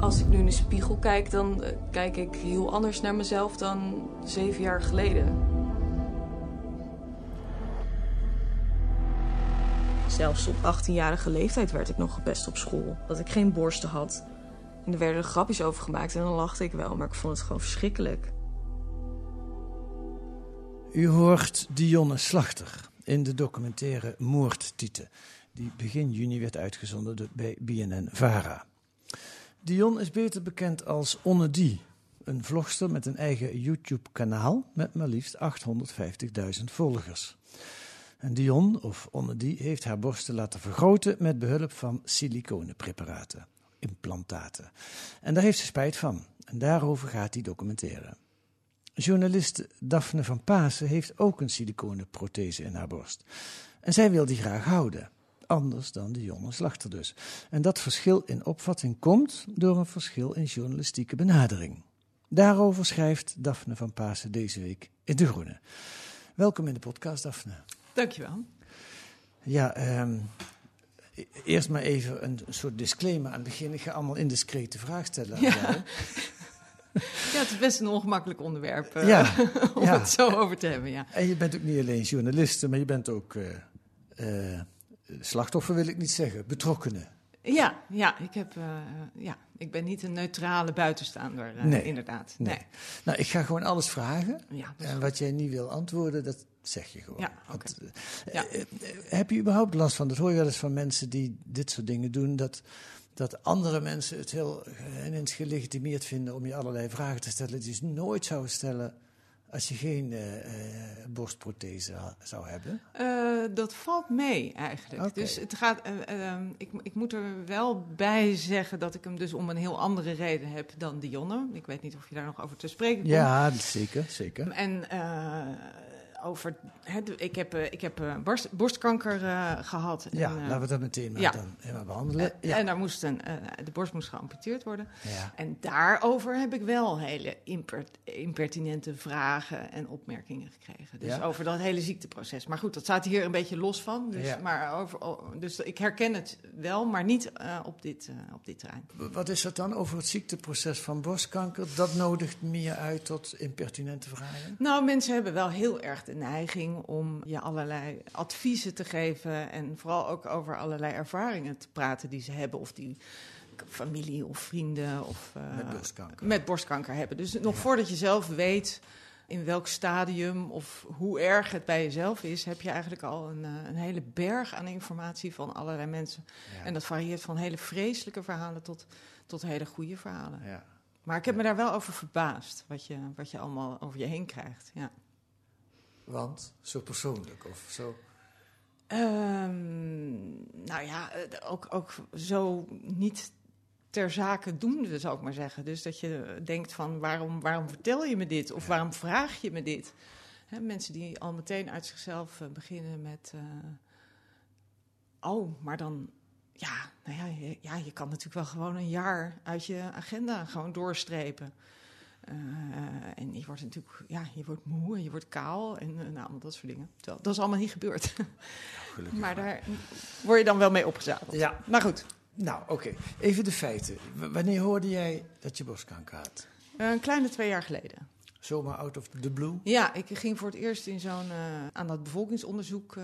Als ik nu in de spiegel kijk, dan eh, kijk ik heel anders naar mezelf dan zeven jaar geleden. Zelfs op 18-jarige leeftijd werd ik nog gepest op school. Dat ik geen borsten had. En er werden grapjes over gemaakt en dan lachte ik wel, maar ik vond het gewoon verschrikkelijk. U hoort Dionne Slachter in de documentaire Moordtieten, die begin juni werd uitgezonden door- bij BNN-VARA. Dion is beter bekend als Onne Die, een vlogster met een eigen YouTube-kanaal met maar liefst 850.000 volgers. En Dion, of Onne heeft haar borsten laten vergroten met behulp van siliconenpreparaten, implantaten. En daar heeft ze spijt van. En daarover gaat die documentaire. Journaliste Daphne van Pasen heeft ook een siliconenprothese in haar borst. En zij wil die graag houden. Anders dan de jonge slachter dus. En dat verschil in opvatting komt door een verschil in journalistieke benadering. Daarover schrijft Daphne van Pasen deze week in De Groene. Welkom in de podcast, Daphne. Dankjewel. Ja, ehm, e- eerst maar even een soort disclaimer aan het begin. Ik ga allemaal indiscrete vragen stellen Ja. het is best een ongemakkelijk onderwerp eh, Ja, om ja. het zo over te hebben, ja. En je bent ook niet alleen journaliste, maar je bent ook eh, eh, slachtoffer, wil ik niet zeggen, betrokkenen. Ja, ja, ik, heb, eh, ja, ik ben niet een neutrale buitenstaander, eh, Nee. inderdaad. Nee. Nou, ik ga gewoon alles vragen. Ja, En wat jij niet wil antwoorden, dat zeg je gewoon. Ja, Want, eh, Ja. heb je überhaupt last van, dat hoor je wel eens van mensen die dit soort dingen doen, dat, dat andere mensen het heel ineens gelegitimeerd vinden om je allerlei vragen te stellen die ze nooit zouden stellen als je geen eh, borstprothese zou hebben? Eh, dat valt mee eigenlijk. Dus het gaat. eh, eh, ik, ik moet er wel bij zeggen dat ik hem dus om een heel andere reden heb dan Dionne. Ik weet niet of je daar nog over te spreken komt. Ja, zeker, zeker. En over. ik heb, eh, ik heb eh, borst, borstkanker eh, gehad. Ja, en, eh, laten we dat meteen maar ja. dan helemaal behandelen. en, Ja. en daar moest een, de borst moest geamputeerd worden. ja. En daarover heb ik wel hele imper- impertinente vragen en opmerkingen gekregen. Dus over dat hele ziekteproces. Maar goed, dat staat hier een beetje los van. Dus, maar over, o- dus ik herken het wel, maar niet op, dit, op dit terrein. Wat is dat dan over het ziekteproces van borstkanker? Dat nodigt meer uit tot impertinente vragen? Nou, mensen hebben wel heel erg de neiging om je allerlei adviezen te geven. En vooral ook over allerlei ervaringen te praten die ze hebben. Of die familie of vrienden of, eh, Met borstkanker. met borstkanker hebben. Dus nog voordat je zelf weet in welk stadium of hoe erg het bij jezelf is, heb je eigenlijk al een, eh, een hele berg aan informatie van allerlei mensen. Ja. En dat varieert van hele vreselijke verhalen tot, tot hele goede verhalen. Ja. Maar ik heb me daar wel over verbaasd, wat je, wat je allemaal over je heen krijgt. Ja. Want zo persoonlijk of zo. Ehm, nou ja, eh, ook, ook zo niet ter zake doende, zou ik maar zeggen. Dus dat je denkt van, waarom, waarom vertel je me dit? Of waarom vraag je me dit? Hè, mensen die al meteen uit zichzelf eh, beginnen met... eh, oh, maar dan... Ja, nou ja je, ja, je kan natuurlijk wel gewoon een jaar uit je agenda gewoon doorstrepen. Eh, en je wordt natuurlijk, ja, je wordt moe en je wordt kaal en eh, nou, allemaal dat soort dingen. Terwijl, dat is allemaal niet gebeurd. maar daar word je dan wel mee opgezadeld. Ja. Maar goed, Nou, oké. Even de feiten. W- wanneer hoorde jij dat je borstkanker had? eh, een kleine twee jaar geleden. Zomaar out of the blue? Ja, ik ging voor het eerst in zo'n, aan dat bevolkingsonderzoek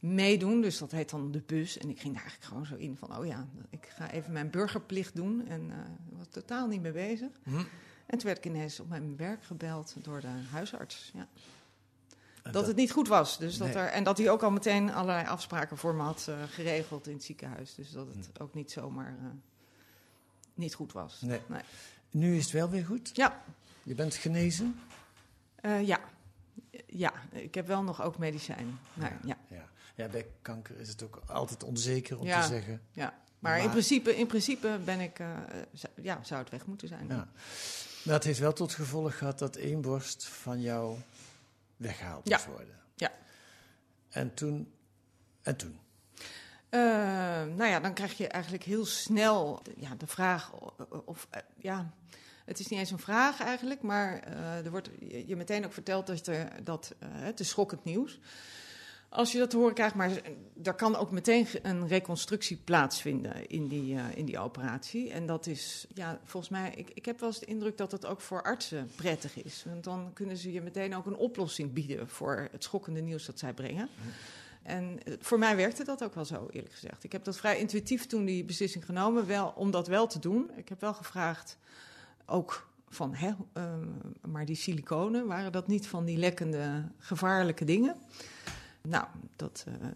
meedoen. Dus dat heet dan de bus. En ik ging daar eigenlijk gewoon zo in van, oh ja, ik ga even mijn burgerplicht doen. En was totaal niet mee bezig. Hm. En toen werd ik ineens op mijn werk gebeld door de huisarts. Ja. Dat het niet goed was. Dus dat er, en dat hij ook al meteen allerlei afspraken voor me had eh, geregeld in het ziekenhuis. Dus dat het ook niet zomaar eh, niet goed was. Nee. Nee. Nu is het wel weer goed? Ja, Je bent genezen? eh, ja. Ja, ik heb wel nog ook medicijnen. Nou, ja. Ja. ja, bij kanker is het ook altijd onzeker om Ja. te zeggen. Ja, maar, Maar- in, principe, in principe ben ik, ja, zou het weg moeten zijn. Ja. Maar het heeft wel tot gevolg gehad dat één borst van jou weggehaald Ja. moest worden. Ja. En toen... En toen? Eh, nou ja, dan krijg je eigenlijk heel snel ja, de vraag of... eh, ja, het is niet eens een vraag eigenlijk, maar eh, er wordt je meteen ook verteld dat, er, dat eh, het is schokkend nieuws. Als je dat te horen krijgt, maar er kan ook meteen een reconstructie plaatsvinden in die, eh, in die operatie. En dat is, ja, volgens mij, ik, ik heb wel eens de indruk dat het ook voor artsen prettig is. Want dan kunnen ze je meteen ook een oplossing bieden voor het schokkende nieuws dat zij brengen. En eh, voor mij werkte dat ook wel zo, eerlijk gezegd. Ik heb dat vrij intuïtief toen die beslissing genomen, wel, om dat wel te doen. Ik heb wel gevraagd, ook van, hè, ehm, maar die siliconen, waren dat niet van die lekkende, gevaarlijke dingen? Nou, dat eh,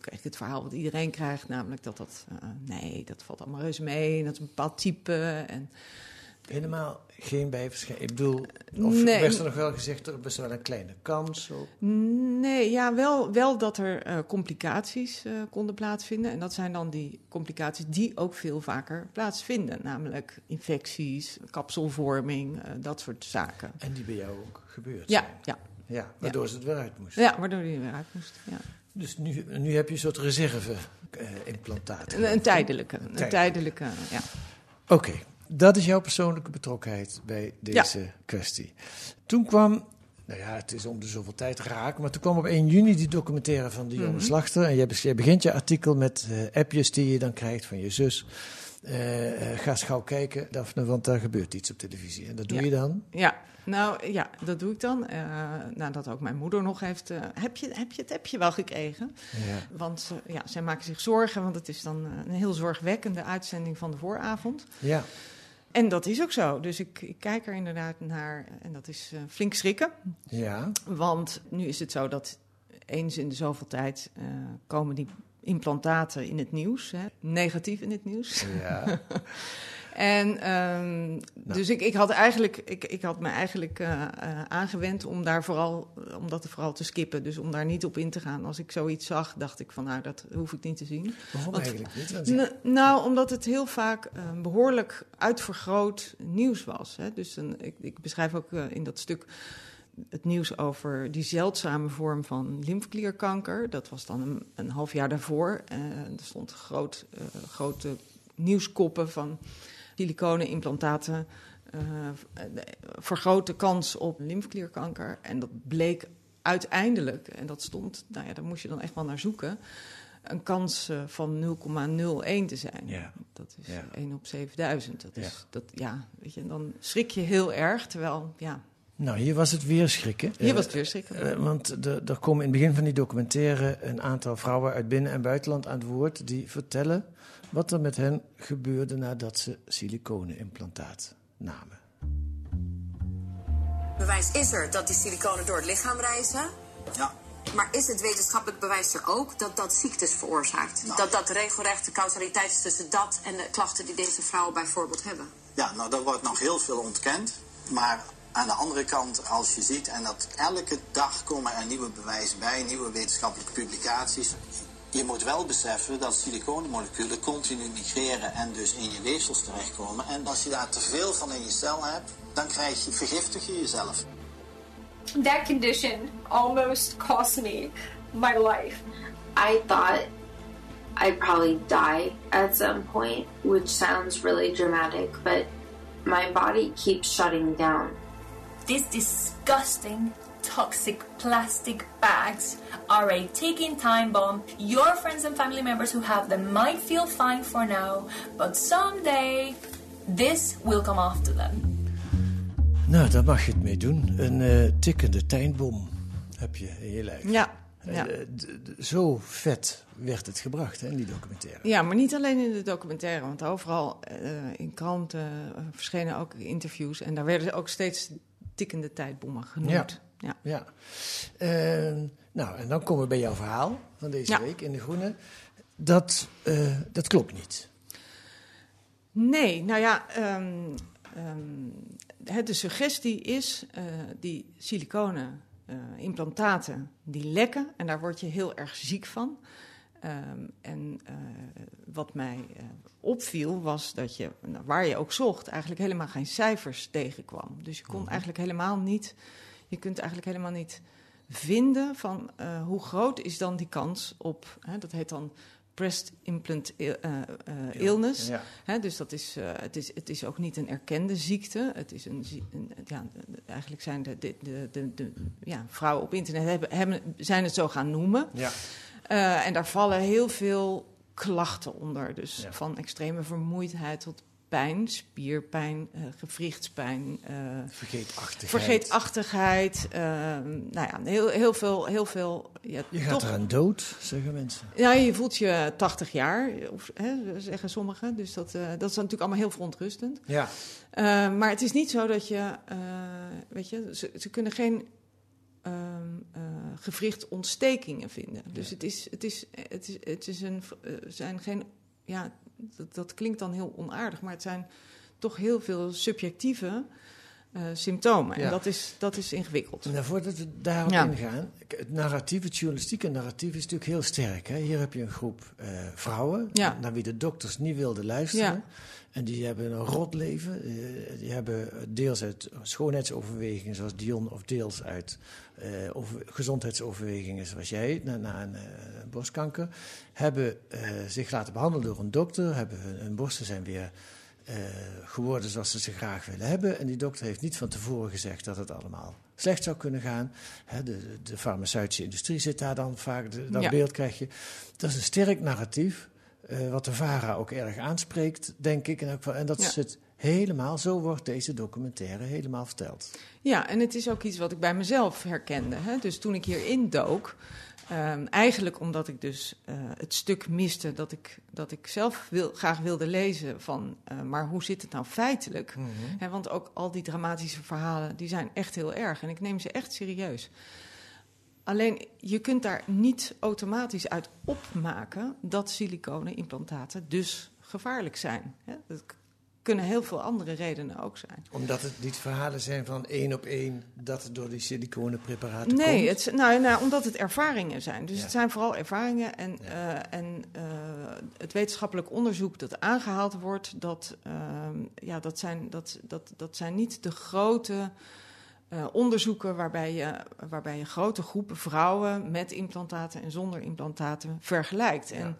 kreeg ik het verhaal wat iedereen krijgt, namelijk dat dat, eh, nee, dat valt allemaal reuze mee, en dat is een bepaald type. En, Helemaal geen bijverschijning. Ik bedoel, of Nee. werd er nog wel gezegd, er is wel een kleine kans op. Nee, ja, wel, wel dat er eh, complicaties eh, konden plaatsvinden. En dat zijn dan die complicaties die ook veel vaker plaatsvinden. Namelijk infecties, kapselvorming, eh, dat soort zaken. En die bij jou ook gebeurd Ja, zijn. ja. Ja, waardoor ze het weer uit moest. ja, waardoor die er weer uit moest. Ja. Dus nu, nu heb je een soort reserve-implantaat. Een, een tijdelijke, een tijdelijke, ja. Oké, dat is jouw persoonlijke betrokkenheid bij deze kwestie. Toen kwam, nou ja, het is om de zoveel tijd raak, maar toen kwam op 1 juni die documentaire van Dionne Mhm. Slachter. En jij begint je artikel met eh, appjes die je dan krijgt van je zus. Eh, eh, ga eens gauw kijken, Daphne, want daar gebeurt iets op televisie. En dat doe Ja. je dan? Ja, nou ja, dat doe ik dan. Eh, nadat ook mijn moeder nog heeft... heb, je, heb je het appje wel gekregen? Ja. Want ja, zij maken zich zorgen, want het is dan een heel zorgwekkende uitzending van de vooravond. ja. En dat is ook zo. Dus ik, ik kijk er inderdaad naar en dat is flink schrikken. Ja. Want nu is het zo dat eens in de zoveel tijd komen die implantaten in het nieuws. Hè, negatief in het nieuws. Ja. En ehm, dus ik, ik had eigenlijk, ik, ik had me eigenlijk eh, eh, aangewend om daar vooral, om dat vooral te skippen. Dus om daar niet op in te gaan. Als ik zoiets zag, dacht ik van nou, dat hoef ik niet te zien. Waarom Want- eigenlijk niet? Nou, omdat het heel vaak eh, behoorlijk uitvergroot nieuws was. Hè. Dus een, ik, ik beschrijf ook eh, in dat stuk het nieuws over die zeldzame vorm van lymfeklierkanker. Dat was dan een, een half jaar daarvoor. Eh, er stond groot, eh, grote nieuwskoppen van siliconen implantaten. eh, de- vergrote kans op lymfeklierkanker. En dat bleek uiteindelijk, en dat stond, nou ja, daar moest je dan echt wel naar zoeken, een kans van 0,01 te zijn. Ja. Dat is Ja. 1 op 7000. Dat is, Ja. dat, ja, weet je, dan schrik je heel erg. Terwijl, ja, Nou, hier was het weer schrikken. hier Eh, was het weer schrikken. Eh, want de- er komen in het begin van die documentaire een aantal vrouwen uit binnen- en buitenland aan het woord die vertellen wat er met hen gebeurde nadat ze silicone-implantaat namen. Bewijs is er dat die siliconen door het lichaam reizen. Ja, Maar is het wetenschappelijk bewijs er ook dat dat ziektes veroorzaakt? Nou. Dat dat regelrechte causaliteit is tussen dat en de klachten die deze vrouwen bijvoorbeeld hebben? ja, nou daar wordt nog heel veel ontkend. Maar aan de andere kant, als je ziet, en dat elke dag komen er nieuwe bewijzen bij, nieuwe wetenschappelijke publicaties. Je moet wel beseffen dat siliconenmoleculen continu migreren en dus in je weefsels terechtkomen. En als je daar te veel van in je cel hebt, dan krijg je, vergiftig je jezelf. that condition almost cost me my life. I thought I'd probably die at some point, which sounds really dramatic, but my body keeps shutting down. These disgusting, toxic plastic bags are a ticking time bomb. Your friends and family members who have them might feel fine for now, but someday this will come after them. Nou, daar mag je het mee doen. Een eh, tikkende tijdbom heb je in je lijf. Ja, Ja. Eh, d- d- zo vet werd het gebracht hè, in die documentaire. Ja, maar niet alleen in de documentaire, want overal eh, in kranten verschenen ook interviews en daar werden ook steeds tikkende tijdbommen genoemd. Ja. Ja. Eh, nou, en dan komen we bij jouw verhaal van deze Ja. week in De Groene. Dat, eh, dat klopt niet. Nee, nou ja, ehm, ehm, hè, de suggestie is eh, die siliconen eh, implantaten die lekken en daar word je heel erg ziek van. Ehm, en eh, wat mij eh, opviel was dat je, nou, waar je ook zocht, eigenlijk helemaal geen cijfers tegenkwam. Dus je kon eigenlijk helemaal niet, je kunt eigenlijk helemaal niet vinden van eh, hoe groot is dan die kans op, hè, dat heet dan breast implant il- illness. Ja. Hè, dus dat is, het, is, het is ook niet een erkende ziekte. Het is een, een ja, eigenlijk zijn de, de, de, de, de- ja, vrouwen op internet hebben, hebben, zijn het zo gaan noemen. Ja. Eh, en daar vallen heel veel klachten onder. Dus Ja. van extreme vermoeidheid tot pijn, spierpijn, eh gewrichtspijn, eh, Vergeetachtigheid. vergeetachtigheid. eh, nou ja, heel, heel veel. Heel veel ja, Je gaat toch, eraan dood, zeggen mensen. ja, je voelt je 80 jaar, of, hè, zeggen sommigen. Dus dat, dat is natuurlijk allemaal heel verontrustend. Ja. Maar het is niet zo dat je, weet je, ze, ze kunnen geen ehm gewrichtontstekingen vinden. Dus het, is, het, is, het, is, het is een, eh, zijn geen, ja, dat, dat klinkt dan heel onaardig, maar het zijn toch heel veel subjectieve eh, symptomen. Ja. En dat is, dat is ingewikkeld. En voordat we daarop Ja. ingaan, het narratief, het journalistieke narratief is natuurlijk heel sterk. Hè? Hier heb je een groep eh, vrouwen, Ja. naar wie de dokters niet wilden luisteren. En die hebben een rot leven. eh, die hebben deels uit schoonheidsoverwegingen zoals Dion, of deels uit over, gezondheidsoverwegingen zoals jij, na, na een borstkanker. Hebben zich laten behandelen door een dokter, hebben hun, hun borsten zijn weer eh, geworden zoals ze ze graag willen hebben. En die dokter heeft niet van tevoren gezegd dat het allemaal slecht zou kunnen gaan. Hè, de, de, farmaceutische industrie zit daar dan vaak, de, dat Ja. beeld krijg je. Dat is een sterk narratief, eh, wat de VARA ook erg aanspreekt, denk ik. elk geval. En dat Ja. zit helemaal, zo wordt deze documentaire helemaal verteld. Ja, en het is ook iets wat ik bij mezelf herkende. Hè? Dus toen ik hierin dook, ehm, eigenlijk omdat ik dus eh, het stuk miste dat ik, dat ik zelf wil, graag wilde lezen van, eh, maar hoe zit het nou feitelijk? Hè, want ook al die dramatische verhalen, die zijn echt heel erg en ik neem ze echt serieus. Alleen je kunt daar niet automatisch uit opmaken dat siliconenimplantaten dus gevaarlijk zijn. Hè? Dat kunnen heel veel andere redenen ook zijn. Omdat het niet verhalen zijn van één op één dat het door die siliconenpreparaten Nee, komt. het, nou, nou, omdat het ervaringen zijn. Dus Ja. het zijn vooral ervaringen. En, eh, en eh, het wetenschappelijk onderzoek dat aangehaald wordt, dat, ehm, ja, dat, zijn, dat, dat, dat zijn niet de grote eh, onderzoeken waarbij je, waarbij je grote groepen vrouwen met implantaten en zonder implantaten vergelijkt. En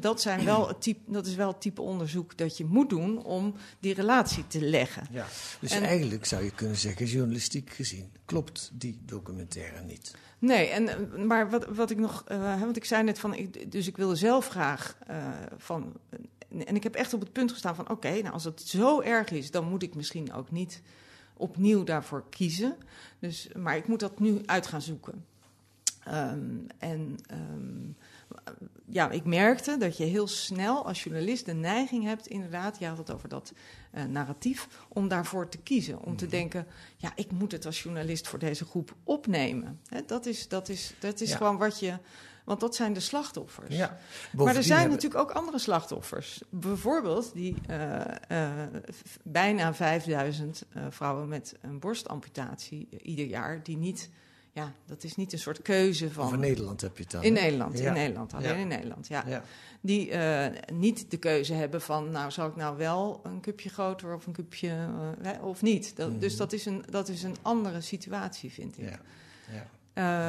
dat, zijn wel het type, dat is wel het type onderzoek dat je moet doen om die relatie te leggen. Ja. Dus En- eigenlijk zou je kunnen zeggen, journalistiek gezien, klopt die documentaire niet. Nee, en, maar wat, wat ik nog, eh, want ik zei net van, ik, dus ik wilde zelf graag eh, van, en ik heb echt op het punt gestaan van, oké, nou als het zo erg is, dan moet ik misschien ook niet opnieuw daarvoor kiezen. Dus, maar ik moet dat nu uit gaan zoeken. Ehm, en ehm, ja, ik merkte dat je heel snel als journalist de neiging hebt, inderdaad, je had het over dat eh, narratief, om daarvoor te kiezen. Om te denken, ja, ik moet het als journalist voor deze groep opnemen. Hè, dat is, dat is, dat is Ja. gewoon wat je. Want dat zijn de slachtoffers. Ja. Maar er zijn hebben- natuurlijk ook andere slachtoffers. Bijvoorbeeld die eh, eh, bijna 5000 eh, vrouwen met een borstamputatie ieder jaar, die niet. Ja, dat is niet een soort keuze van. Over Nederland heb je het dan. In? Nederland, Ja. in Nederland, alleen Ja. in Nederland, ja. Ja. Die eh, niet de keuze hebben van, nou, zal ik nou wel een cupje groter of een cupje, eh, of niet. Dat, Dus dat is, een, dat is een andere situatie, vind ik. Mhm. Ja. Ja.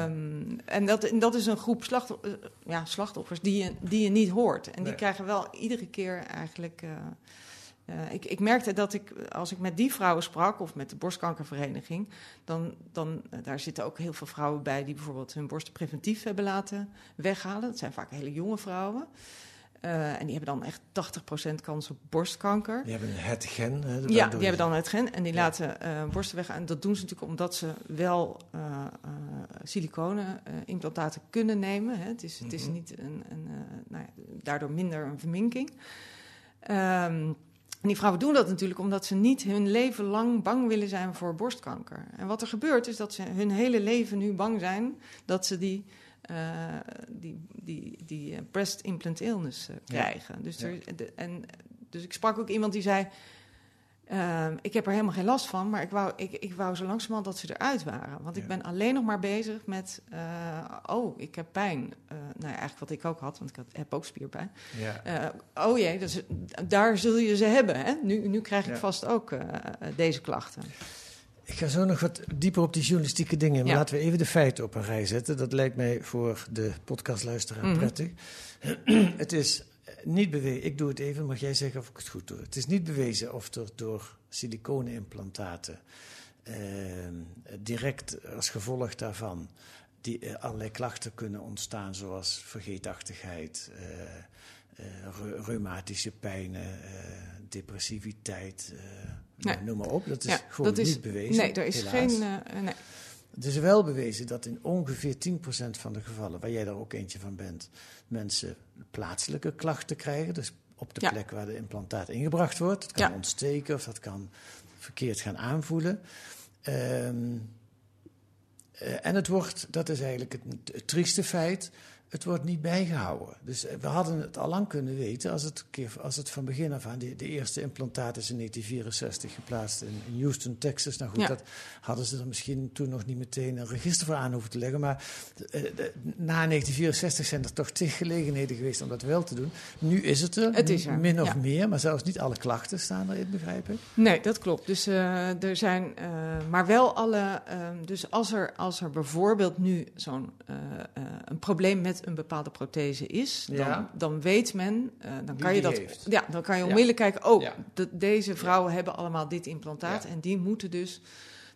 Ehm, en, dat, en dat is een groep slachtop- eh, ja, slachtoffers die je, die je niet hoort. En die krijgen wel iedere keer eigenlijk... eh, ik, ik merkte dat ik, als ik met die vrouwen sprak, of met de borstkankervereniging, dan, dan eh, daar zitten ook heel veel vrouwen bij die bijvoorbeeld hun borsten preventief hebben laten weghalen. Dat zijn vaak hele jonge vrouwen. Eh, en die hebben dan echt 80% kans op borstkanker. Die hebben het gen. Hè, Ja, die hebben dan het gen en die laten borsten weg. En dat doen ze natuurlijk omdat ze wel siliconen implantaten kunnen nemen. Hè. Het, is, het is Mhm. niet een, een nou ja, daardoor minder een verminking. Ehm, en die vrouwen doen dat natuurlijk omdat ze niet hun leven lang bang willen zijn voor borstkanker. En wat er gebeurt is dat ze hun hele leven nu bang zijn dat ze die, eh, die, die, die eh, breast implant illness eh, Ja. krijgen. Dus, Ja. er, de- en, dus ik sprak ook iemand die zei... ehm, ik heb er helemaal geen last van, maar ik wou, ik, ik wou zo langzamerhand dat ze eruit waren. Want ik ben alleen nog maar bezig met... eh, oh, ik heb pijn. Eh, nou ja, eigenlijk wat ik ook had, want ik had, heb ook spierpijn. Ja. Eh, oh jee, dus, daar zul je ze hebben. Hè? Nu, nu krijg ik Ja. vast ook eh, deze klachten. Ik ga zo nog wat dieper op die journalistieke dingen. Maar Ja. laten we even de feiten op een rij zetten. Dat lijkt mij voor de podcastluisteraar Mhm. prettig. het is niet bewezen. Ik doe het even, mag jij zeggen of ik het goed doe. Het is niet bewezen of er door siliconenimplantaten eh, direct als gevolg daarvan die, eh, allerlei klachten kunnen ontstaan, zoals vergeetachtigheid, eh, eh, reu- reumatische pijnen, eh, depressiviteit, Nee. noem maar op. Dat is Ja, gewoon dat is- niet bewezen. Nee, er is helaas. geen... nee. Het is wel bewezen dat in ongeveer 10% van de gevallen, waar jij er ook eentje van bent, mensen plaatselijke klachten krijgen. Dus op de Ja. plek waar de implantaat ingebracht wordt. Het kan Ja. ontsteken of dat kan verkeerd gaan aanvoelen. Ehm, eh, en het wordt, dat is eigenlijk het, het trieste feit, het wordt niet bijgehouden. Dus eh, we hadden het al lang kunnen weten als het, als het van begin af aan... De, de eerste implantaat is in 1964 geplaatst in, in Houston, Texas. Nou goed, Ja. dat hadden ze er misschien toen nog niet meteen een register voor aan hoeven te leggen. Maar eh, na 1964 zijn er toch tig gelegenheden geweest om dat wel te doen. Nu is het er, Het is er, min of ja. meer. Maar zelfs niet alle klachten staan erin, begrijp ik. Nee, dat klopt. Dus eh, er zijn, maar wel alle. ehm, dus als er, als er bijvoorbeeld nu zo'n een probleem met een bepaalde prothese is, dan, Ja. dan weet men, eh, dan kan je dat. heeft. Ja, dan kan je Ja. onmiddellijk kijken. Oh, de- deze vrouwen hebben allemaal dit implantaat en die moeten dus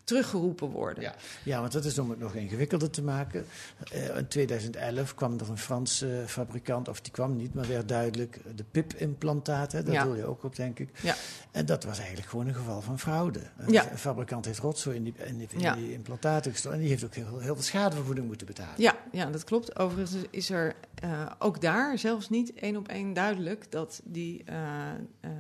teruggeroepen worden. Ja. Ja, want dat is om het nog ingewikkelder te maken. Eh, in 2011 kwam er een Franse fabrikant, of die kwam niet, maar werd duidelijk de PIP-implantaten. Daar Ja. doe je ook op, denk ik. Ja. En dat was eigenlijk gewoon een geval van fraude. Een Ja. een fabrikant heeft rotzooi in die, in die, in Ja. die implantaten gestoken. En die heeft ook heel, heel veel schadevergoeding moeten betalen. Ja, ja, dat klopt. Overigens is er eh, ook daar zelfs niet één op één duidelijk dat die. eh, eh,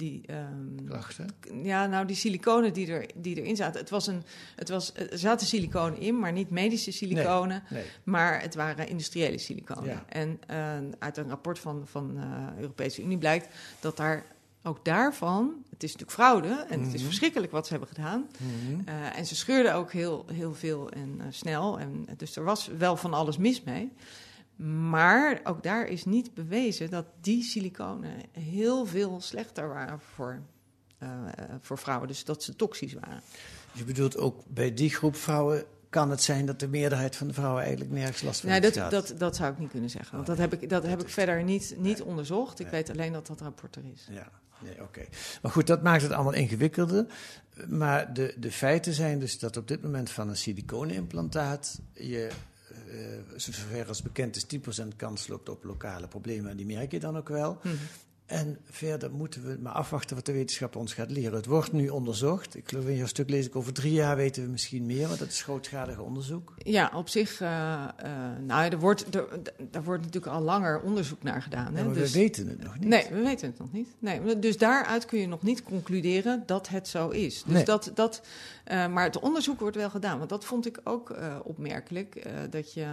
die ehm, Klachten. ja, nou, die siliconen die, er, die erin zaten. Het was een, het was, er zaten siliconen in, maar niet medische siliconen. Nee. Maar het waren industriële siliconen. Ja. En eh, uit een rapport van, van de Europese Unie blijkt dat daar ook daarvan... Het is natuurlijk fraude en het is Mhm. verschrikkelijk wat ze hebben gedaan. Mhm. Eh, en ze scheurden ook heel, heel veel en eh, snel. En, dus er was wel van alles mis mee. Maar ook daar is niet bewezen dat die siliconen heel veel slechter waren voor, eh, voor vrouwen. Dus dat ze toxisch waren. Je bedoelt ook bij die groep vrouwen kan het zijn dat de meerderheid van de vrouwen eigenlijk nergens last van Nee, heeft dat, dat, dat zou ik niet kunnen zeggen. Want Oh, dat heb ik, dat heb ik verder niet, niet Nee. onderzocht. Ik Nee. weet alleen dat dat rapport er is. Ja, nee, oké. Maar goed, dat maakt het allemaal ingewikkelder. Maar de, de feiten zijn dus dat op dit moment van een siliconenimplantaat je, zover als bekend is, 10% kans loopt op lokale problemen. En die merk je dan ook wel. Mhm. En verder moeten we maar afwachten wat de wetenschap ons gaat leren. Het wordt nu onderzocht. Ik geloof in jouw stuk lees ik over drie jaar weten we misschien meer, want dat is grootschalig onderzoek. Ja, op zich, eh, eh, nou, er wordt, er, daar wordt natuurlijk al langer onderzoek naar gedaan. Hè? Ja, maar dus, we weten het nog niet. Nee, we weten het nog niet. Nee, dus daaruit kun je nog niet concluderen dat het zo is. Dus Nee. dat, dat, eh, maar het onderzoek wordt wel gedaan. Want dat vond ik ook opmerkelijk. dat je.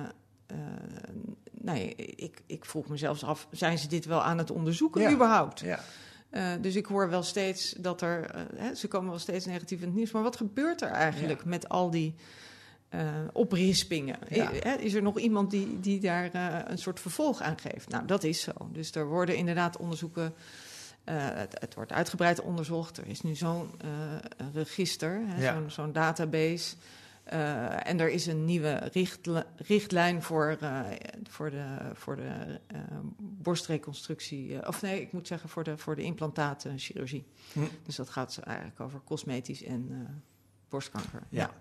Nee, ik, ik vroeg me zelfs af: zijn ze dit wel aan het onderzoeken Ja. überhaupt? Ja. Eh, dus ik hoor wel steeds dat er. eh, hè, ze komen wel steeds negatief in het nieuws. Maar wat gebeurt er eigenlijk met al die. oprispingen. Is er nog iemand die, die daar een soort vervolg aan geeft? Nou, dat is zo. Dus er worden inderdaad onderzoeken. het, het wordt uitgebreid onderzocht. Er is nu zo'n register, hè, Ja. zo'n zo'n database. Eh, en er is een nieuwe richtl- richtlijn voor, eh, voor de, voor de eh, borstreconstructie. of nee, ik moet zeggen voor de, voor de implantaatchirurgie. Hm. Dus dat gaat eigenlijk over cosmetisch en borstkanker. Ja.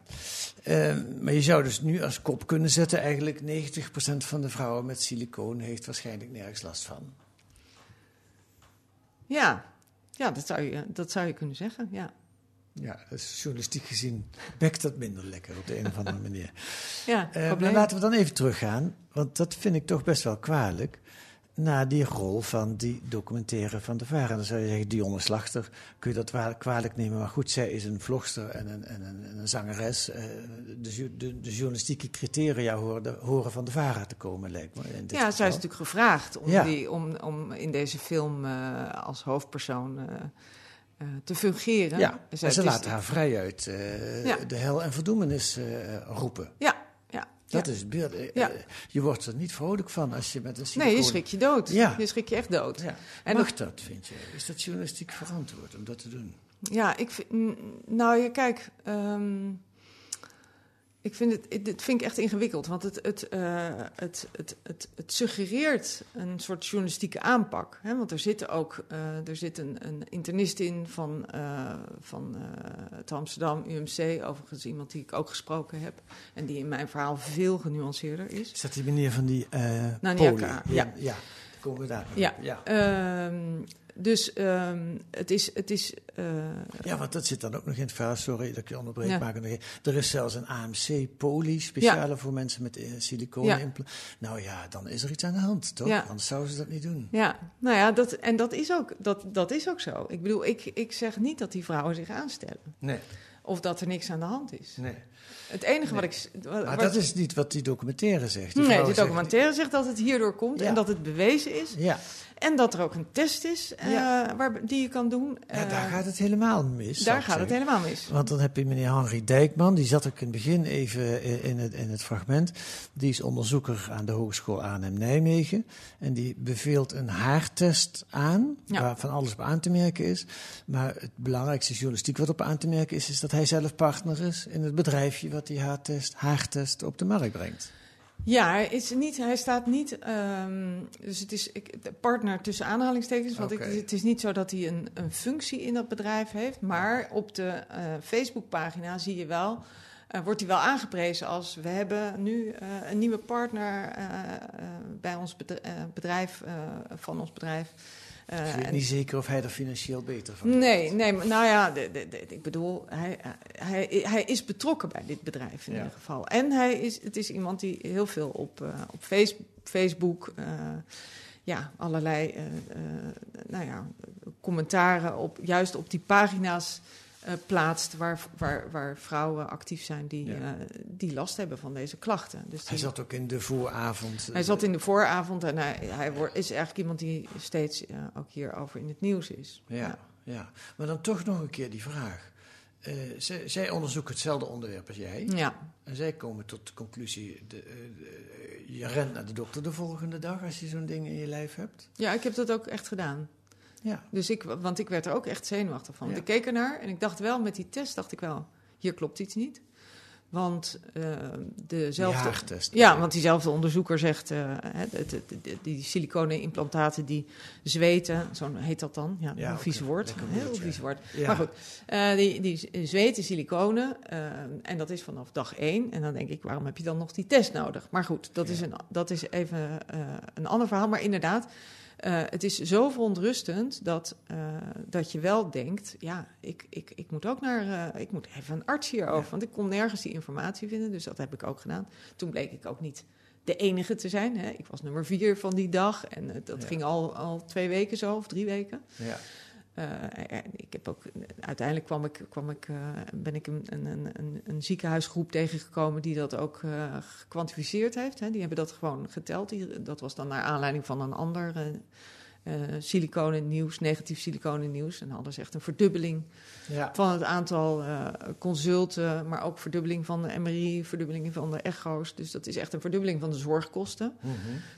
Eh, maar je zou dus nu als kop kunnen zetten... eigenlijk 90% van de vrouwen met silicoon... heeft waarschijnlijk nergens last van. Ja, ja dat, zou je, dat zou je kunnen zeggen, ja. Ja, is journalistiek gezien bekt dat minder lekker op de een of andere manier. Ja, Eh, maar laten we dan even teruggaan, want dat vind ik toch best wel kwalijk. Naar die rol van die documentaire van de VARA. Dan zou je zeggen, Dionne Slachter, kun je dat wa- kwalijk nemen. Maar goed, zij is een vlogster en een, en een, en een zangeres. Eh, de, de, de journalistieke criteria horen, horen van de VARA te komen, lijkt me. in dit Ja, zij is natuurlijk gevraagd om, Ja. die, om, om in deze film eh, als hoofdpersoon te fungeren. Ja, Dus en ze is- laten haar vrijuit eh Ja. de hel en verdoemenis eh, roepen. Ja, ja. Dat ja. is beeld. Eh, Ja. eh, Je wordt er niet vrolijk van als je met een Nee, je schrik je dood. Ja. Je schrik je echt dood. Ja. En Mag dat, vind je? Is dat journalistiek verantwoord om dat te doen? Ja, ik vind, nou ja, kijk, ehm, ik vind het, het- dit vind ik echt ingewikkeld, want het, het, eh, het, het, het, het suggereert een soort journalistieke aanpak. Hè? Want er zit ook eh, er zit een, een internist in van, eh, van het Amsterdam UMC, overigens iemand die ik ook gesproken heb en die in mijn verhaal veel genuanceerder is. Is dat die meneer van die Nania poli? K, Ja, ja. ja. Komen we daar Ja, ja. Dus ehm, het is. Het is eh, Ja, want dat zit dan ook nog in het verhaal. Sorry dat ik je onderbreek. Ja. Maar er is zelfs een AMC-poli, speciale voor mensen met eh, siliconen. Ja. Nou ja, dan is er iets aan de hand, toch? Anders zouden ze dat niet doen. Ja, nou ja, dat, en dat is, ook, dat, dat is ook zo. Ik bedoel, ik, ik zeg niet dat die vrouwen zich aanstellen. Nee, Of dat er niks aan de hand is. nee. Het enige wat ik... Maar dat is niet wat die documentaire zegt. Die nee, vrouw de zegt- documentaire zegt dat het hierdoor komt en dat het bewezen is. Ja, En dat er ook een test is eh, waar, die je kan doen. ja, Eh, daar gaat het helemaal mis. daar gaat het helemaal mis. Want dan heb je meneer Henri Dijkman, die zat ook in het begin even in het, in het fragment. Die is onderzoeker aan de Hogeschool Arnhem-Nijmegen. En die beveelt een haartest aan, Ja. waar van alles op aan te merken is. Maar het belangrijkste journalistiek wat op aan te merken is, is dat hij zelf partner is in het bedrijfje wat die haartest, haartest op de markt brengt. Ja, hij, is niet, hij staat niet. ehm, dus het is ik, partner tussen aanhalingstekens. Want ik- het is niet zo dat hij een, een functie in dat bedrijf heeft. Maar op de eh, Facebookpagina zie je wel. Eh, wordt hij wel aangeprezen als we hebben nu eh, een nieuwe partner eh, bij ons bedrijf, bedrijf van ons bedrijf. Eh, ik weet niet zeker of hij er financieel beter van Nee, nee, maar nou ja, de, de, de- ik bedoel, hij, hij, hij is betrokken bij dit bedrijf in Ja. ieder geval. En hij is, het is iemand die heel veel op, op face- Facebook, ja, allerlei, nou ja, commentaren op, juist op die pagina's eh, plaatst waar, waar, waar vrouwen actief zijn die, Ja. eh, die last hebben van deze klachten. Dus Hij zat ook in de vooravond. hij zat in de vooravond en hij, hij wordt- is eigenlijk iemand die steeds eh, ook hierover in het nieuws is. Ja, ja, maar dan toch nog een keer die vraag. Eh, zij, zij onderzoeken hetzelfde onderwerp als jij. ja. En zij komen tot de conclusie: de, eh, de- je rent naar de dokter de volgende dag als je zo'n ding in je lijf hebt. Ja, ik heb dat ook echt gedaan. Ja. Dus ik, want ik werd er ook echt zenuwachtig van. Ja. Ik keek ernaar en ik dacht wel, met die test dacht ik wel, hier klopt iets niet. Want eh, dezelfde... Haartest. Ja, want diezelfde onderzoeker zegt, eh, de- de- de- die siliconen implantaten die zweten, zo heet dat dan. Ja, Ja, een vies oké. woord. Een heel vies woord. Ja. Maar goed, eh, die, die zweten siliconen. en dat is vanaf dag één. En dan denk ik, waarom heb je dan nog die test nodig? Maar goed, dat, is, een, dat is even een ander verhaal. Maar inderdaad, eh, het is zo verontrustend dat, eh, dat je wel denkt... ja, ik, ik, ik moet ook naar... eh, ik moet even een arts hierover. Ja. Want ik kon nergens die informatie vinden. Dus dat heb ik ook gedaan. Toen bleek ik ook niet de enige te zijn. Hè. Ik was nummer vier van die dag. En dat Ja. ging al, al twee weken zo, of drie weken. Ja. Eh, en ik heb ook, uiteindelijk kwam ik, kwam ik, eh, ben ik een, een, een, een, ziekenhuisgroep tegengekomen die dat ook eh, gekwantificeerd heeft. Hè. Die hebben dat gewoon geteld. Die, dat was dan naar aanleiding van een ander eh eh, siliconen nieuws, negatief siliconen nieuws. En hadden ze echt een verdubbeling Ja. van het aantal eh, consulten, maar ook verdubbeling van de MRI, verdubbeling van de echo's. Dus dat is echt een verdubbeling van de zorgkosten. Mhm.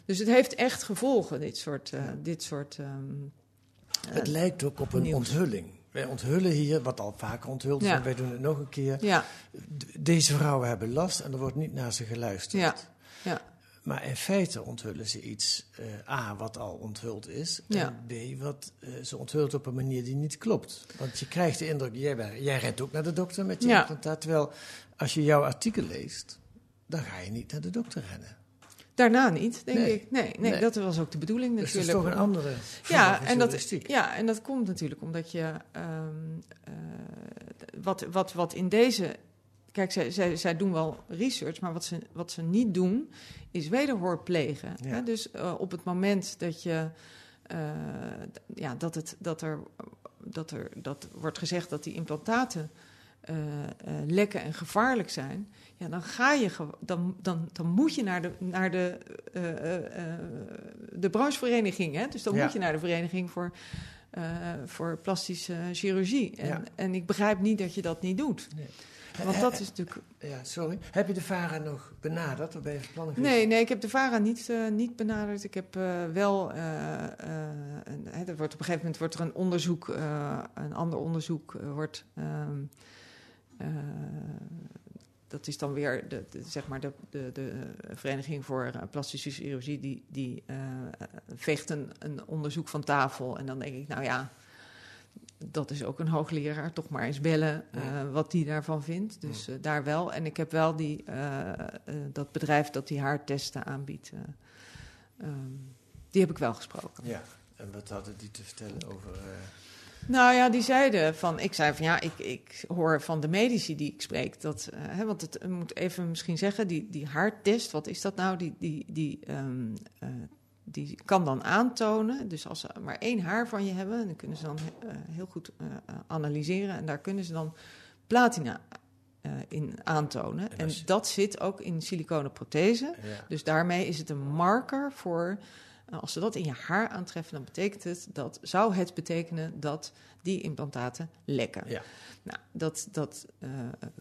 Dus het heeft echt gevolgen, dit soort, eh, Ja. dit soort ehm, Het lijkt ook op een nieuws. onthulling. Wij onthullen hier, wat al vaker onthuld is, Ja. en wij doen het nog een keer. ja, Deze vrouwen hebben last en er wordt niet naar ze geluisterd. Ja. ja. maar in feite onthullen ze iets, eh, A, wat al onthuld is, Ja. en B, wat eh, ze onthult op een manier die niet klopt. Want je krijgt de indruk, jij, jij rent ook naar de dokter met je Ja. implantaat, terwijl als je jouw artikel leest, dan ga je niet naar de dokter rennen. Daarna niet, denk Nee. ik. Nee, nee, Nee. dat was ook de bedoeling Dus dat natuurlijk. is toch een andere ja, en dat, ja, en dat komt natuurlijk omdat je... ehm, eh, wat, wat, wat in deze... Kijk, zij, zij, zij doen wel research, maar wat ze, wat ze niet doen is wederhoor plegen. Ja. Hè? Dus eh, op het moment dat je... eh, ja, dat, het, dat, er, dat er dat wordt gezegd dat die implantaten eh, eh, lekken en gevaarlijk zijn, ja, dan ga je dan, dan, dan moet je naar de, naar de, eh, de branchevereniging. Hè? Dus dan Ja. moet je naar de vereniging voor, voor plastische chirurgie. En, Ja. en ik begrijp niet dat je dat niet doet. Nee. Want dat is natuurlijk. Ja, sorry. Heb je de VARA nog benaderd? Of ben je van? Nee, nee, ik heb de VARA niet, niet benaderd. Ik heb wel. eh, een, hè, er wordt op een gegeven moment wordt er een onderzoek, een ander onderzoek wordt. ehm, eh, dat is dan weer de, de- zeg maar de, de, de Vereniging voor eh, Plastische Chirurgie, die, die eh, veegt een, een onderzoek van tafel. En dan denk ik, nou ja, dat is ook een hoogleraar, toch maar eens bellen eh, wat die daarvan vindt. Dus eh, daar wel. En ik heb wel die, eh, eh, dat bedrijf dat die haartesten aanbiedt, eh, ehm, die heb ik wel gesproken. Ja, en wat hadden die te vertellen over... Nou ja, die zeiden van, ik zei van ja, ik, ik hoor van de medici die ik spreek dat, eh, hè, want het moet even misschien zeggen, die, die haartest, wat is dat nou? Die, die, die, ehm, eh, die kan dan aantonen, dus als ze maar één haar van je hebben, dan kunnen ze dan eh, heel goed analyseren en daar kunnen ze dan platina in aantonen. En, dat zit ook in siliconen prothese. Ja. Dus daarmee is het een marker voor. Eh, Als ze dat in je haar aantreffen, dan betekent het dat zou het betekenen dat die implantaten lekken. Ja. Nou, dat, dat eh,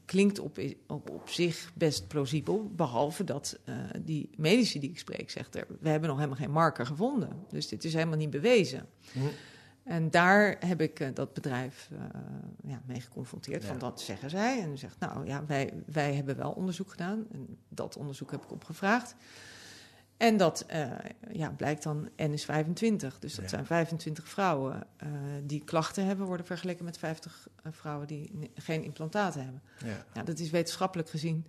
klinkt op, op, op zich best plausibel, behalve dat eh, die medici die ik spreek zegt, er, we hebben nog helemaal geen marker gevonden. Dus dit is helemaal niet bewezen. Hm. En daar heb ik eh, dat bedrijf ja, mee geconfronteerd. Ja. Van dat zeggen zij. En zegt, nou ja, wij, wij hebben wel onderzoek gedaan. En dat onderzoek heb ik opgevraagd. En dat eh, ja, blijkt dan NS25. Dus dat Ja. zijn 25 vrouwen eh, die klachten hebben, worden vergeleken met 50 eh, vrouwen die geen implantaten hebben. Ja. Ja, dat is wetenschappelijk gezien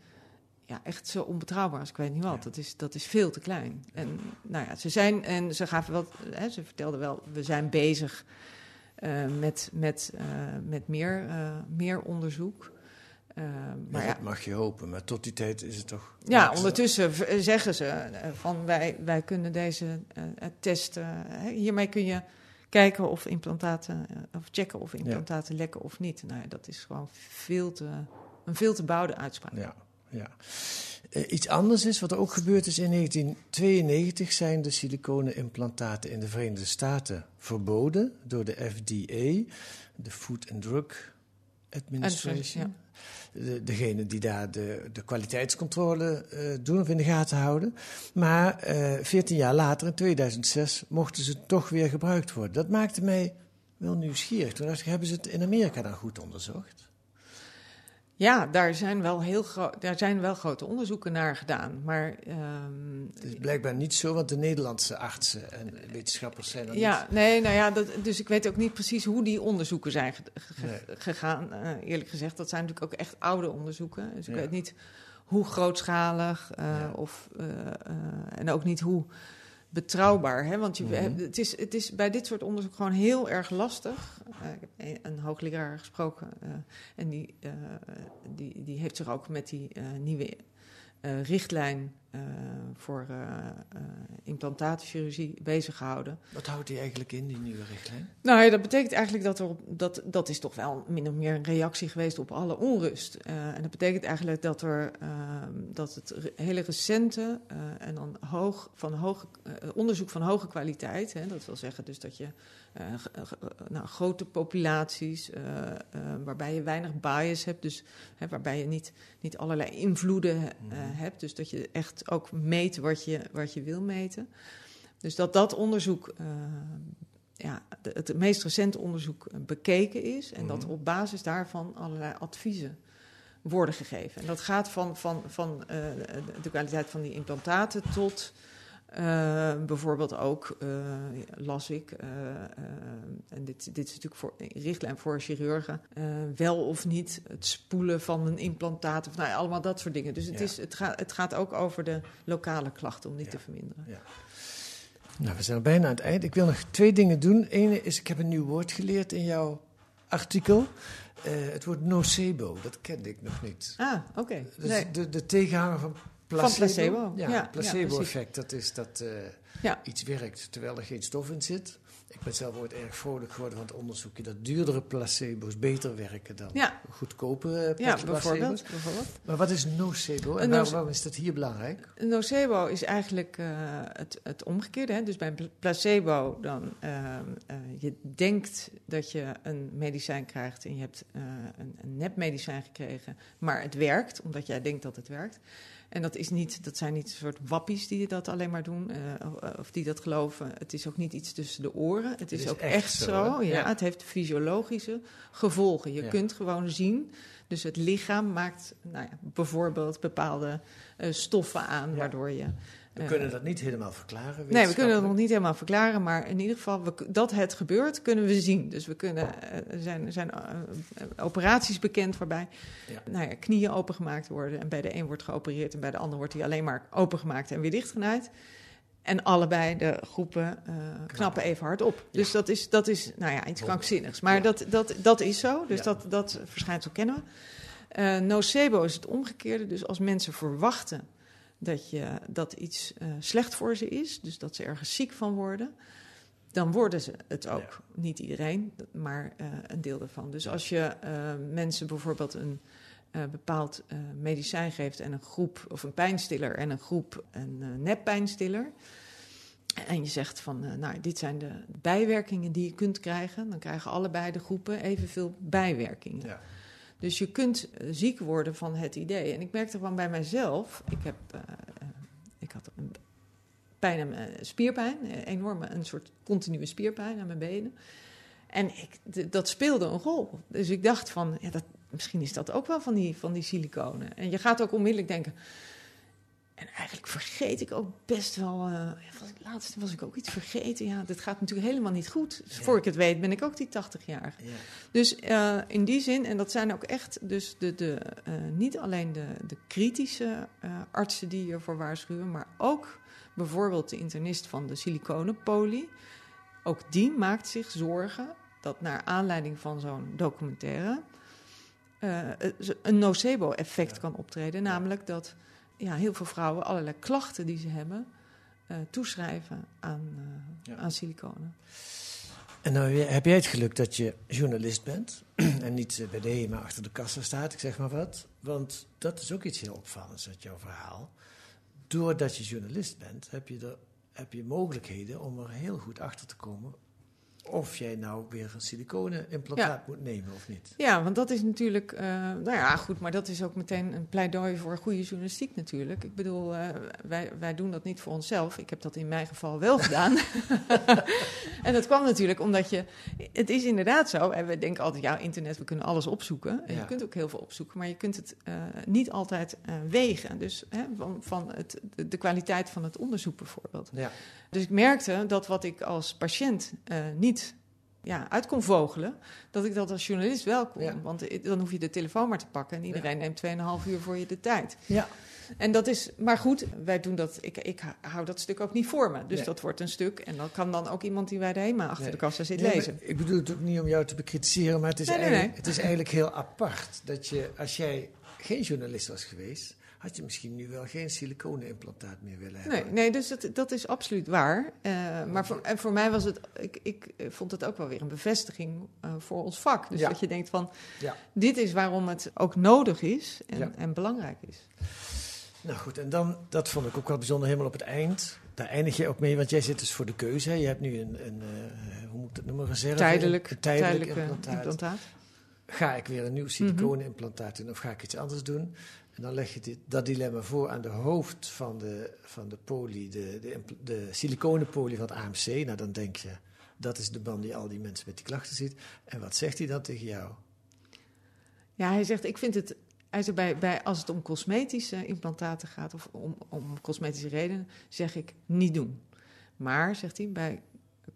ja, echt zo onbetrouwbaar als ik weet niet wat. Ja. Dat, is, dat is veel te klein. En nou ja, ze zijn, en ze gaven wel, hè, ze vertelden wel, we zijn bezig met, met, met meer, meer onderzoek. Eh, Maar ja, dat mag je hopen, maar tot die tijd is het toch... ja, ondertussen eh, zeggen ze eh, van wij, wij kunnen deze eh, testen. hiermee kun je kijken of implantaten, of checken of implantaten lekken of niet. Nou, ja, dat is gewoon veel te, een veel te bouwde uitspraak. Ja, ja. Iets anders is, wat er ook gebeurd is in 1992, zijn de siliconen implantaten in de Verenigde Staten verboden door de FDA, de Food and Drug Administration. De, degene die daar de, de kwaliteitscontrole eh, doen of in de gaten houden. Maar eh 14 jaar later, in 2006, mochten ze toch weer gebruikt worden. Dat maakte mij wel nieuwsgierig. Toen dacht ik, hebben ze het in Amerika dan goed onderzocht? Ja, daar zijn, wel heel daar zijn wel grote onderzoeken naar gedaan. Maar ehm, Het is blijkbaar niet zo, want de Nederlandse artsen en wetenschappers zijn er Ja, niet. nee, nou ja, dat, dus ik weet ook niet precies hoe die onderzoeken zijn Nee. gegaan. Eh, eerlijk gezegd, dat zijn natuurlijk ook echt oude onderzoeken. Dus ik Ja. weet niet hoe grootschalig eh, Ja. of, eh, en ook niet hoe betrouwbaar. Hè? Want je, Mhm. het, is, het is bij dit soort onderzoek gewoon heel erg lastig. Eh, ik heb een, een hoogleraar gesproken eh, en die, eh, die, die heeft zich ook met die nieuwe richtlijn eh, voor eh eh, implantatenchirurgie bezig gehouden. Wat houdt die eigenlijk in, die nieuwe richtlijn? Nou ja, dat betekent eigenlijk dat er op, dat, dat is toch wel min of meer een reactie geweest op alle onrust. En dat betekent eigenlijk dat er ehm, dat het re- hele recente en dan hoog van eh, onderzoek van hoge kwaliteit, hè, dat wil zeggen dus dat je nou, grote populaties, waarbij je weinig bias hebt, dus hè, waarbij je niet, niet allerlei invloeden eh, hebt, dus dat je echt ook meet wat je, wat je wil meten. Dus dat dat onderzoek, eh, ja, de- het meest recente onderzoek eh, bekeken is en dat Mhm. op basis daarvan allerlei adviezen worden gegeven. En dat gaat van, van, van eh, de kwaliteit van die implantaten tot uh, bijvoorbeeld ook, uh, las ik, uh, en dit, dit is natuurlijk voor, richtlijn voor chirurgen, wel of niet het spoelen van een implantaat, of nou allemaal dat soort dingen. Dus het, Ja. is, het, gaat, het gaat ook over de lokale klachten om die Ja. te verminderen. Ja. Nou, we zijn al bijna aan het eind. Ik wil nog twee dingen doen. Ene is, ik heb een nieuw woord geleerd in jouw artikel. Eh, het woord nocebo, dat kende ik nog niet. Ah, oké. Dus Nee. de, de tegenhanger van placebo. placebo, Ja, placebo-effect. dat is dat eh, Ja. iets werkt terwijl er geen stof in zit. Ik ben zelf ooit erg vrolijk geworden van het onderzoekje dat duurdere placebo's beter werken dan Ja. goedkope eh, Ja, placebo's. bijvoorbeeld, bijvoorbeeld. Maar wat is nocebo en waarom, noce- waarom is dat hier belangrijk? Nocebo is eigenlijk eh, het, het omgekeerde. Hè? Dus bij een pla- placebo dan je denkt dat je een medicijn krijgt en je hebt een, een nepmedicijn gekregen, maar het werkt omdat jij denkt dat het werkt. En dat, is niet, dat zijn niet een soort wappies die dat alleen maar doen eh, of- die dat geloven. Het is ook niet iets tussen de oren. Het is, is ook echt echt, zo, hè? ja, Ja. Het heeft fysiologische gevolgen. Je Ja. kunt gewoon zien. Dus het lichaam maakt nou ja, bijvoorbeeld bepaalde eh, stoffen aan, Ja. waardoor je. We eh, kunnen dat niet helemaal verklaren. Nee, we kunnen dat nog niet helemaal verklaren, maar in ieder geval we, dat het gebeurt, kunnen we zien. Dus we kunnen, eh, er zijn, er zijn eh, eh, operaties bekend waarbij Ja. nou ja, knieën opengemaakt worden. En bij de een wordt geopereerd en bij de ander wordt die alleen maar opengemaakt en weer dichtgenaaid. En allebei de groepen eh, knappen even hard op. Dus dat is, dat is nou ja, iets krankzinnigs. Maar Ja. dat, dat, dat is zo, dus Ja. dat, dat verschijnsel kennen we. Eh, nocebo is het omgekeerde. Dus als mensen verwachten dat, je, dat iets eh, slecht voor ze is, dus dat ze ergens ziek van worden, dan worden ze het ook. Niet iedereen, maar eh, een deel daarvan. Dus als je eh, mensen bijvoorbeeld een bepaald medicijn geeft en een groep, of een pijnstiller en een groep een neppijnstiller. En je zegt van, nou, dit zijn de bijwerkingen die je kunt krijgen. Dan krijgen allebei de groepen evenveel bijwerkingen. Ja. Dus je kunt eh, ziek worden van het idee. En ik merkte gewoon bij mijzelf. Ik, heb, eh, eh, ik had een pijn aan spierpijn. enorme, een soort continue spierpijn aan mijn benen. En ik, dat speelde een rol. Dus ik dacht van, ja, dat, misschien is dat ook wel van die, van die siliconen. En je gaat ook onmiddellijk denken... En eigenlijk vergeet ik ook best wel... was, laatst was ik ook iets vergeten. Ja, dit gaat natuurlijk helemaal niet goed. Dus voor ik het weet ben ik ook die 80-jarige. Ja. Dus eh, in die zin, en dat zijn ook echt dus de, de, eh, niet alleen de, de kritische artsen die hiervoor waarschuwen, maar ook bijvoorbeeld de internist van de siliconenpolie. Ook die maakt zich zorgen dat naar aanleiding van zo'n documentaire een nocebo-effect kan optreden. Namelijk dat ja, heel veel vrouwen allerlei klachten die ze hebben eh, toeschrijven aan, eh, Ja. aan siliconen. En nou heb jij het geluk dat je journalist bent en niet bij de HEMA achter de kassa staat, ik zeg maar wat. Want dat is ook iets heel opvallends uit jouw verhaal. Doordat je journalist bent, heb je, er, heb je mogelijkheden om er heel goed achter te komen of jij nou weer een siliconen implantaat Ja. moet nemen of niet. Ja, want dat is natuurlijk, eh, nou ja, goed, maar dat is ook meteen een pleidooi voor goede journalistiek natuurlijk. Ik bedoel, eh, wij, wij doen dat niet voor onszelf. Ik heb dat in mijn geval wel gedaan. en dat kwam natuurlijk omdat je, het is inderdaad zo, en we denken altijd, ja, internet, we kunnen alles opzoeken. En Ja. je kunt ook heel veel opzoeken, maar je kunt het eh, niet altijd wegen. Dus hè, van, van het, de, kwaliteit van het onderzoek bijvoorbeeld. Ja. Dus ik merkte dat wat ik als patiënt eh, niet ja, uit kon vogelen, dat ik dat als journalist wel kon. Ja. Want dan hoef je de telefoon maar te pakken en iedereen neemt 2,5 uur voor je de tijd. Ja. En dat is, maar goed, wij doen dat, ik, ik hou dat stuk ook niet voor me. Dus Nee. dat wordt een stuk en dan kan dan ook iemand die bij de HEMA achter Nee. de kassa zit Nee, lezen. ik bedoel het ook niet om jou te bekritiseren, maar het is, eigenlijk, het is eigenlijk heel apart dat je, als jij geen journalist was geweest, had je misschien nu wel geen silicone-implantaat meer willen hebben. Nee, nee dus dat, dat is absoluut waar. Eh, maar voor, en voor mij was het, ik, ik vond het ook wel weer een bevestiging eh, voor ons vak. Dus Ja. dat je denkt van, Ja. dit is waarom het ook nodig is en, Ja. en belangrijk is. Nou goed, en dan, dat vond ik ook wel bijzonder, helemaal op het eind. Daar eindig je ook mee, want jij zit dus voor de keuze. hè. Je hebt nu een, een eh, hoe moet het noemen, reserve? Tijdelijk, een tijdelijk implantaat. implantaat. Ga ik weer een nieuw siliconenimplantaat doen of ga ik iets anders doen? En dan leg je dit, dat dilemma voor aan de hoofd van de, van de poli, de, de, de van het AMC. Nou, dan denk je, dat is de man die al die mensen met die klachten ziet. En wat zegt hij dan tegen jou? Ja, hij zegt, ik vind het Hij bij, bij, als het om cosmetische implantaten gaat of om, om cosmetische redenen, zeg ik niet doen. Maar, zegt hij, bij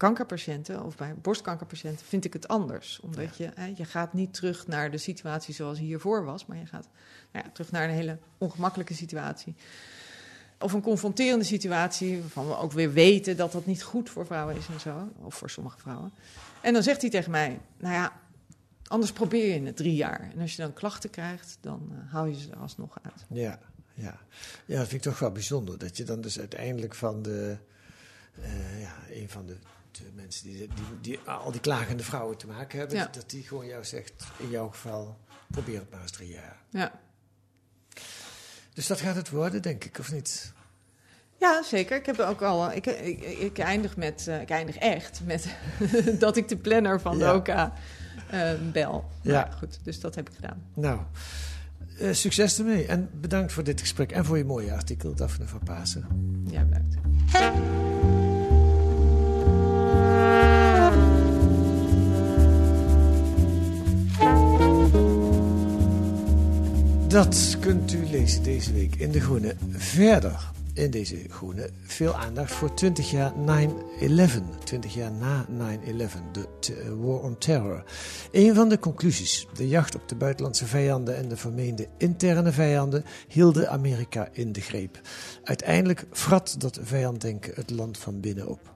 kankerpatiënten of bij borstkankerpatiënten vind ik het anders. Omdat je, hè, je gaat niet terug naar de situatie zoals hiervoor was, maar je gaat nou ja, terug naar een hele ongemakkelijke situatie. Of een confronterende situatie, waarvan we ook weer weten dat dat niet goed voor vrouwen is en zo. Of voor sommige vrouwen. En dan zegt hij tegen mij, nou ja, anders probeer je het drie jaar. En als je dan klachten krijgt, dan uh, hou je ze er alsnog uit. Ja, ja. ja, dat vind ik toch wel bijzonder. Dat je dan dus uiteindelijk van de, uh, ja, een van de, de mensen die, die, die, al die klagende vrouwen te maken hebben, Ja. dat die gewoon jou zegt, in jouw geval, probeer het maar eens drie jaar. Ja. Dus dat gaat het worden, denk ik, of niet? Ja, zeker. Ik heb ook al. Ik, ik, ik eindig met. eh, ik eindig echt met dat ik de planner van de Ja. Eh, bel. Ja. Goed, dus dat heb ik gedaan. Nou, eh, succes ermee. En bedankt voor dit gesprek en voor je mooie artikel, Daphne van Pasen. Ja, bedankt. Dat kunt u lezen deze week in De Groene. Verder in deze Groene veel aandacht voor 20 jaar 9-11. 20 jaar na 9-11, de War on Terror. Een van de conclusies, de jacht op de buitenlandse vijanden en de vermeende interne vijanden, hielden Amerika in de greep. Uiteindelijk vrat dat vijanddenken het land van binnen op.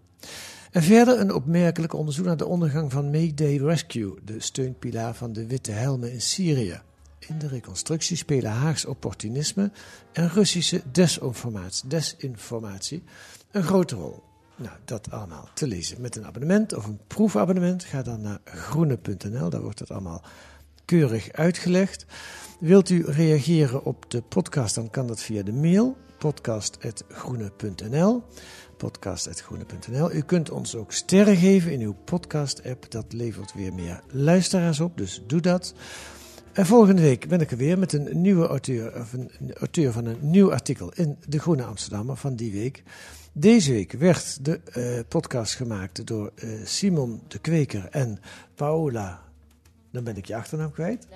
En verder een opmerkelijk onderzoek naar de ondergang van Mayday Rescue, de steunpilaar van de Witte Helmen in Syrië. In de reconstructie spelen Haags opportunisme en Russische desinformatie, desinformatie een grote rol. Nou, dat allemaal te lezen met een abonnement of een proefabonnement. Ga dan naar groene.nl, daar wordt het allemaal keurig uitgelegd. Wilt u reageren op de podcast, dan kan dat via de mail podcast.groene.nl podcast.groene.nl. U kunt ons ook sterren geven in uw podcast-app. Dat levert weer meer luisteraars op, dus doe dat. En volgende week ben ik er weer met een nieuwe auteur, of een, een auteur van een nieuw artikel in De Groene Amsterdammer van die week. Deze week werd de eh, podcast gemaakt door eh, Simon de Kweker en Paola. Dan ben ik je achternaam kwijt.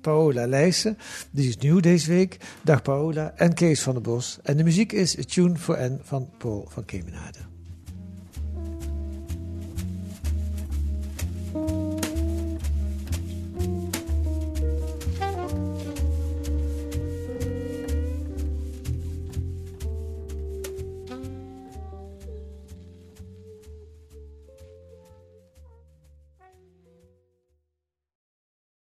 Paola Leijsen. Die is nieuw deze week. Dag Paola en Kees van der Bos. En de muziek is A Tune for N van Paul van Kemenade.